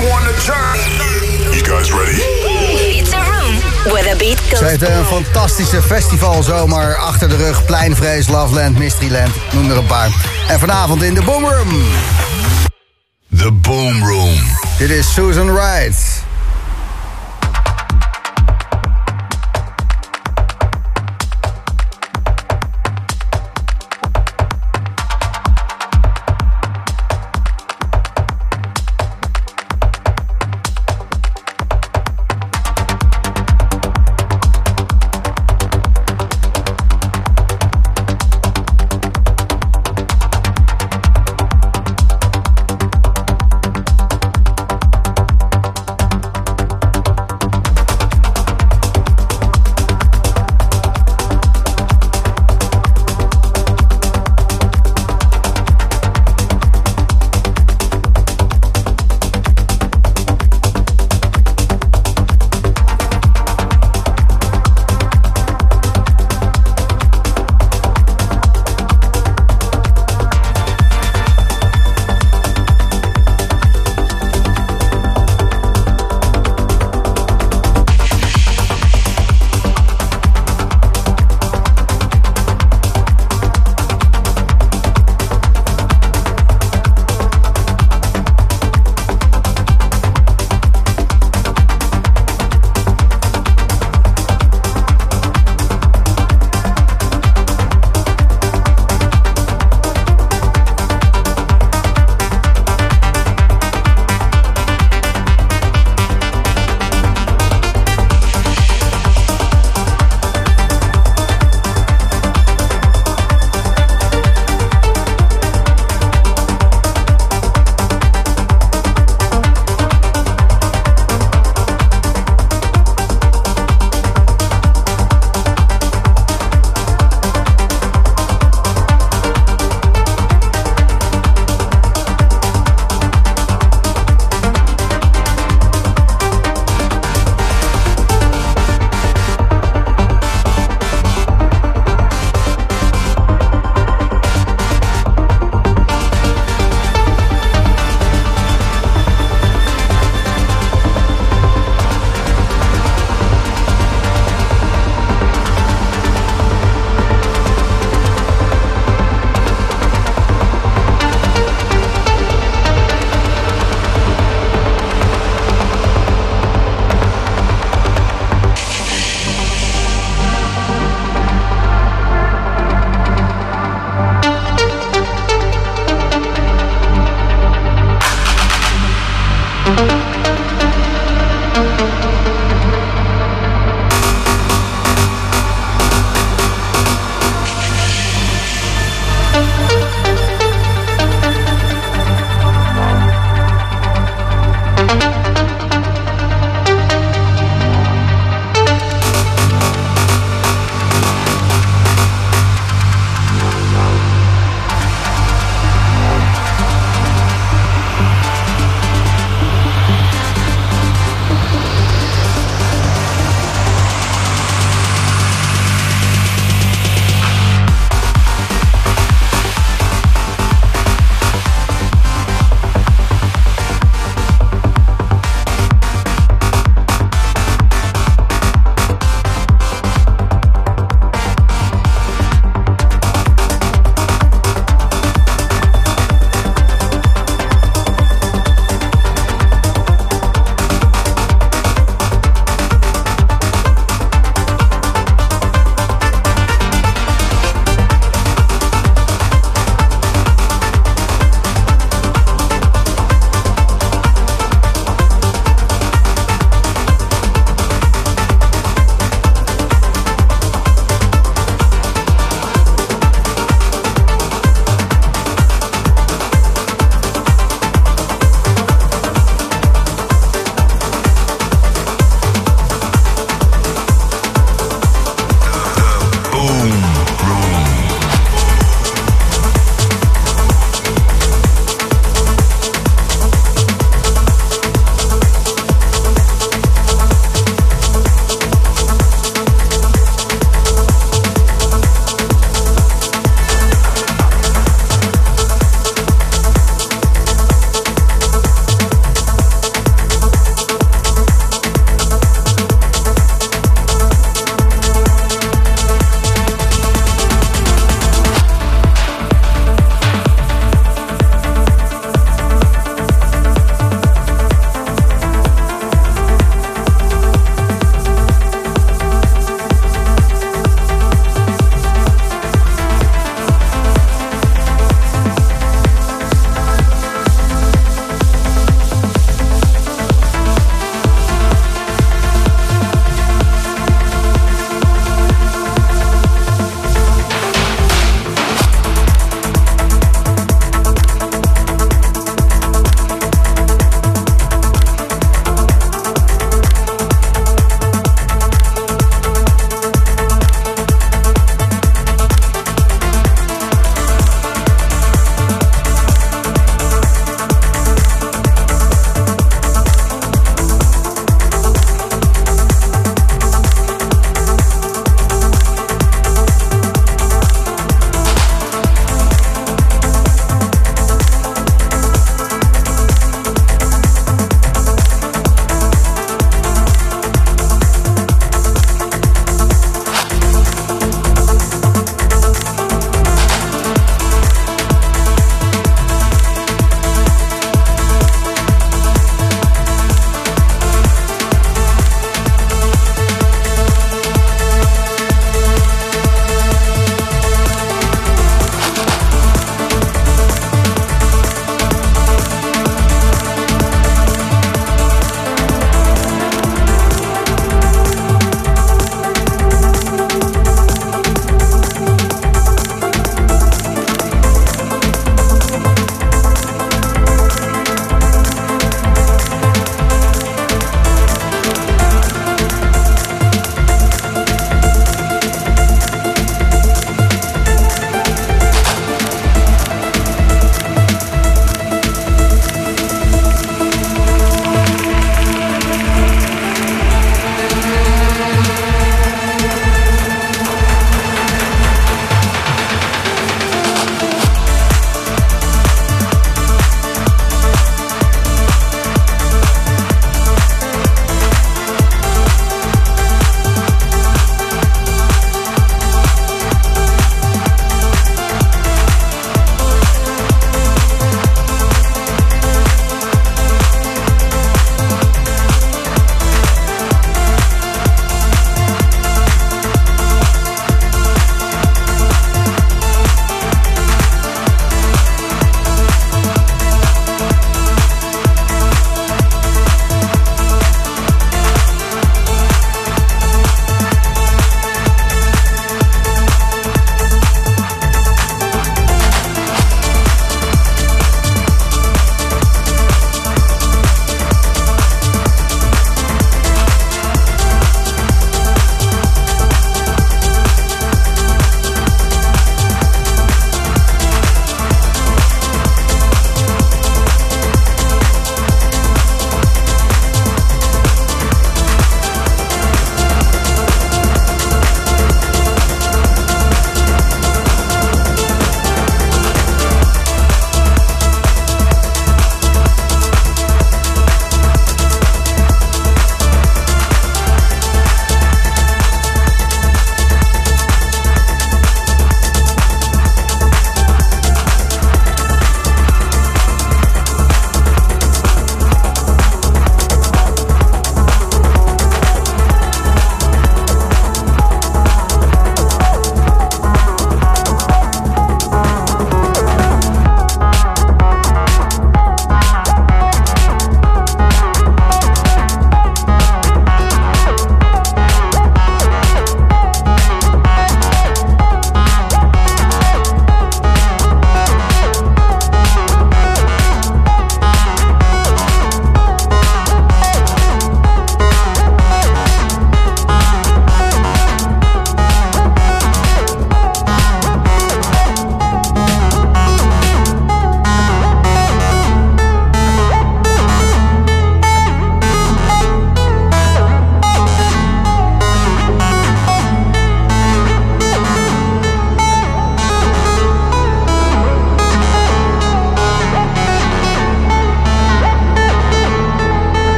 you on. You guys ready? It's a room where the beat goes. Ze heeft een fantastische festivalzomer achter de rug. Pleinvrees, Loveland, Mysteryland, noem er een paar. En vanavond in de Boomroom. The Boom Room. Dit is Susan Wright.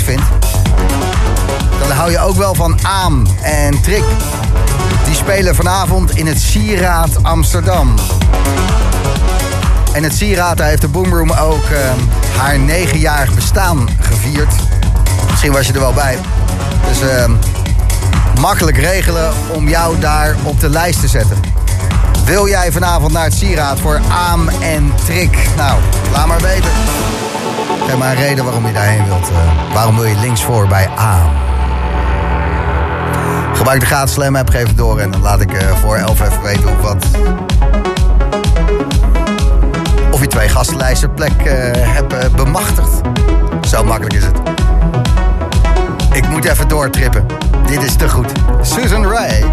Vindt, dan hou je ook wel van Aam en Trick. Die spelen vanavond in het Sieraad Amsterdam. En het Sieraad, heeft de Boomroom ook uh, haar negenjarig bestaan gevierd. Misschien was je er wel bij. Dus uh, makkelijk regelen om jou daar op de lijst te zetten. Wil jij vanavond naar het Sieraad voor Aam en Trick? Nou, laat maar weten. Geef maar een reden waarom je daarheen wilt. Uh, waarom wil je links voor bij Aam? Gebruik de gratis Slam app, geef het door en dan laat ik uh, voor 11 even weten of wat. Of je twee gastenlijsten plek uh, hebt bemachtigd. Zo makkelijk is het. Ik moet even doortrippen. Dit is te goed. Susan Wright.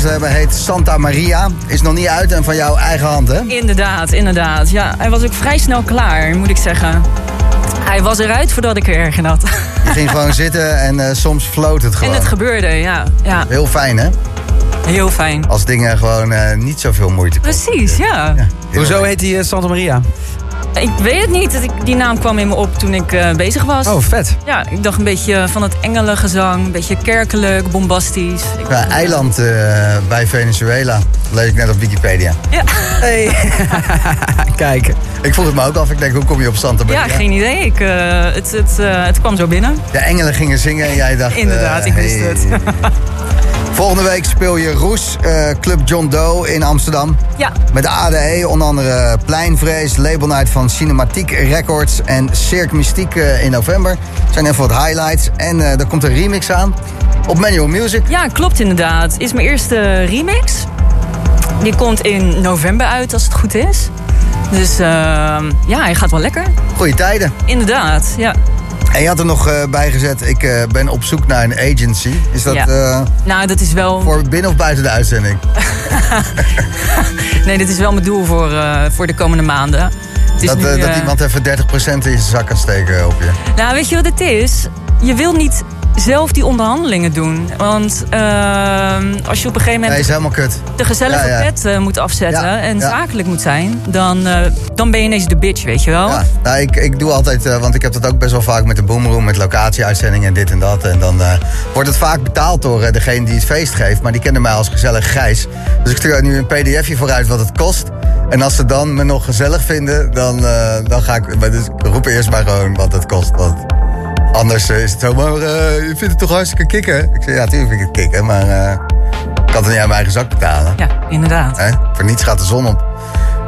Geluisterd hebben heet Santa Maria. Is nog niet uit en van jouw eigen hand, hè? Inderdaad, inderdaad. Ja, hij was ook vrij snel klaar, moet ik zeggen. Hij was eruit voordat ik er erg in had. Je ging gewoon zitten en eh, soms floot het gewoon. En het gebeurde, ja. ja. Heel fijn, hè? Heel fijn. Als dingen gewoon eh, niet zoveel moeite kosten. Precies, ja. Hoezo fijn. heet die eh, Santa Maria? Ik weet het niet. Die naam kwam in me op toen ik eh, bezig was. Oh, vet. Ja, ik dacht een beetje van het engelengezang. Een beetje kerkelijk, bombastisch. Ja, eiland eh, bij Venezuela. Lees ik net op Wikipedia. Ja. Hey. Kijk. Ik vroeg het me ook af. Ik denk, hoe kom je op Santa Maria? ja, geen idee. Ik, eh, het, het, het kwam zo binnen. De engelen gingen zingen en jij dacht... Inderdaad, ik wist het. Volgende week speel je Roes, eh, Club John Doe in Amsterdam. Ja, Met de ADE, onder andere Pleinvrees, Label Night van Cinematiek Records en Cirque Mystiek eh, in november. Dat zijn even wat highlights. En eh, er komt een remix aan op Manual Music. ja, klopt inderdaad. Is mijn eerste remix. Die komt in november uit, als het goed is. Dus ehm, ja, hij gaat wel lekker. Goeie tijden. Inderdaad, ja. En je had er nog eh, bij gezet, ik eh, ben op zoek naar een agency. Is dat Ja. eh, Nou, dat is wel... voor binnen of buiten de uitzending? Nee, dit is wel mijn doel voor, voor de komende maanden. Het is Dat, nu, dat iemand even 30% in zijn zak kan steken op je. Nou, weet je wat het is? Je wil niet zelf die onderhandelingen doen. Want ehm, als je op een gegeven Nee, moment is helemaal kut. de gezellige Ja, pet eh, moet afzetten... Ja, en ja. zakelijk moet zijn, dan, eh, dan ben je ineens de bitch, weet je wel? Ja, nou, ik, ik doe altijd, eh, want ik heb dat ook best wel vaak met de boomroom, met locatieuitzendingen en dit en dat. En dan wordt het vaak betaald door degene die het feest geeft. Maar die kennen mij als gezellig grijs. Dus ik stuur nu een pdfje vooruit wat het kost. En als ze dan me nog gezellig vinden, dan, dan ga ik... Maar dus ik roep eerst maar gewoon wat het kost. Anders eh, is het zo, maar eh, je vindt het toch hartstikke kicken? Ik zeg, ja, tuurlijk vind ik het kicken, maar eh, ik kan het niet uit mijn eigen zak betalen. Ja, inderdaad. Hè? Voor niets gaat de zon op.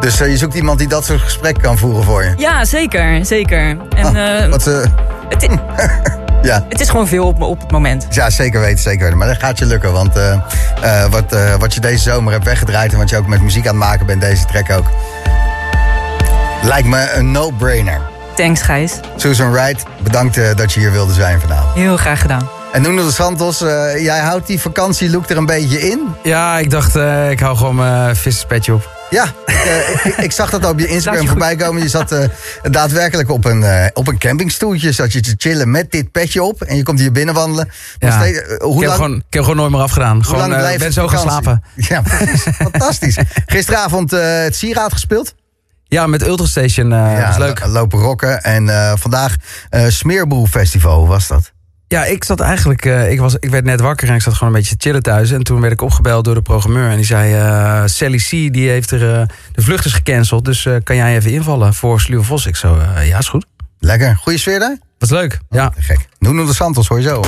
Dus eh, je zoekt iemand die dat soort gesprekken kan voeren voor je. Ja, zeker, zeker. En Ah, eh, wat, eh, het, ja. het is gewoon veel op, op het moment. ja, zeker weten, zeker weten. Maar dat gaat je lukken. Want eh, eh, wat, eh, wat je deze zomer hebt weggedraaid... en wat je ook met muziek aan het maken bent, deze track ook... lijkt me een no-brainer. Thanks, Gijs. Susan Wright, bedankt eh, dat je hier wilde zijn vanavond. Heel graag gedaan. En Nuno de Santos, eh, jij houdt die vakantielook er een beetje in. Ja, ik dacht, eh, ik hou gewoon mijn visserspetje op. Ja, ik, eh, ik, ik zag dat op je Instagram voorbij komen. Je zat eh, daadwerkelijk op een, eh, op een campingstoeltje. Zat je te chillen met dit petje op. En je komt hier binnen wandelen. Nog Ja. steeds, eh, Ik hoe heb, lang, gewoon, ik heb gewoon nooit meer afgedaan. hoe Gewoon, ben zo gaan slapen. Ja, precies. Fantastisch. Gisteravond eh, het Sieraad gespeeld. Ja, met Ultrastation eh ja, was leuk. lo- Lopen rocken. En eh, vandaag eh Smeerboel Festival. Hoe was dat? Ja, ik zat eigenlijk, eh, ik, was, ik werd net wakker en ik zat gewoon een beetje te chillen thuis. En toen werd ik opgebeld door de programmeur. En die zei, eh, Sally C, die heeft er, eh, de vlucht is gecanceld. Dus eh, kan jij even invallen voor Sluwe Vos? Ik zo, eh, ja, is goed. Lekker. Goeie sfeer daar? Was leuk, ja. Gek. Nuno de Santos hoor je zo.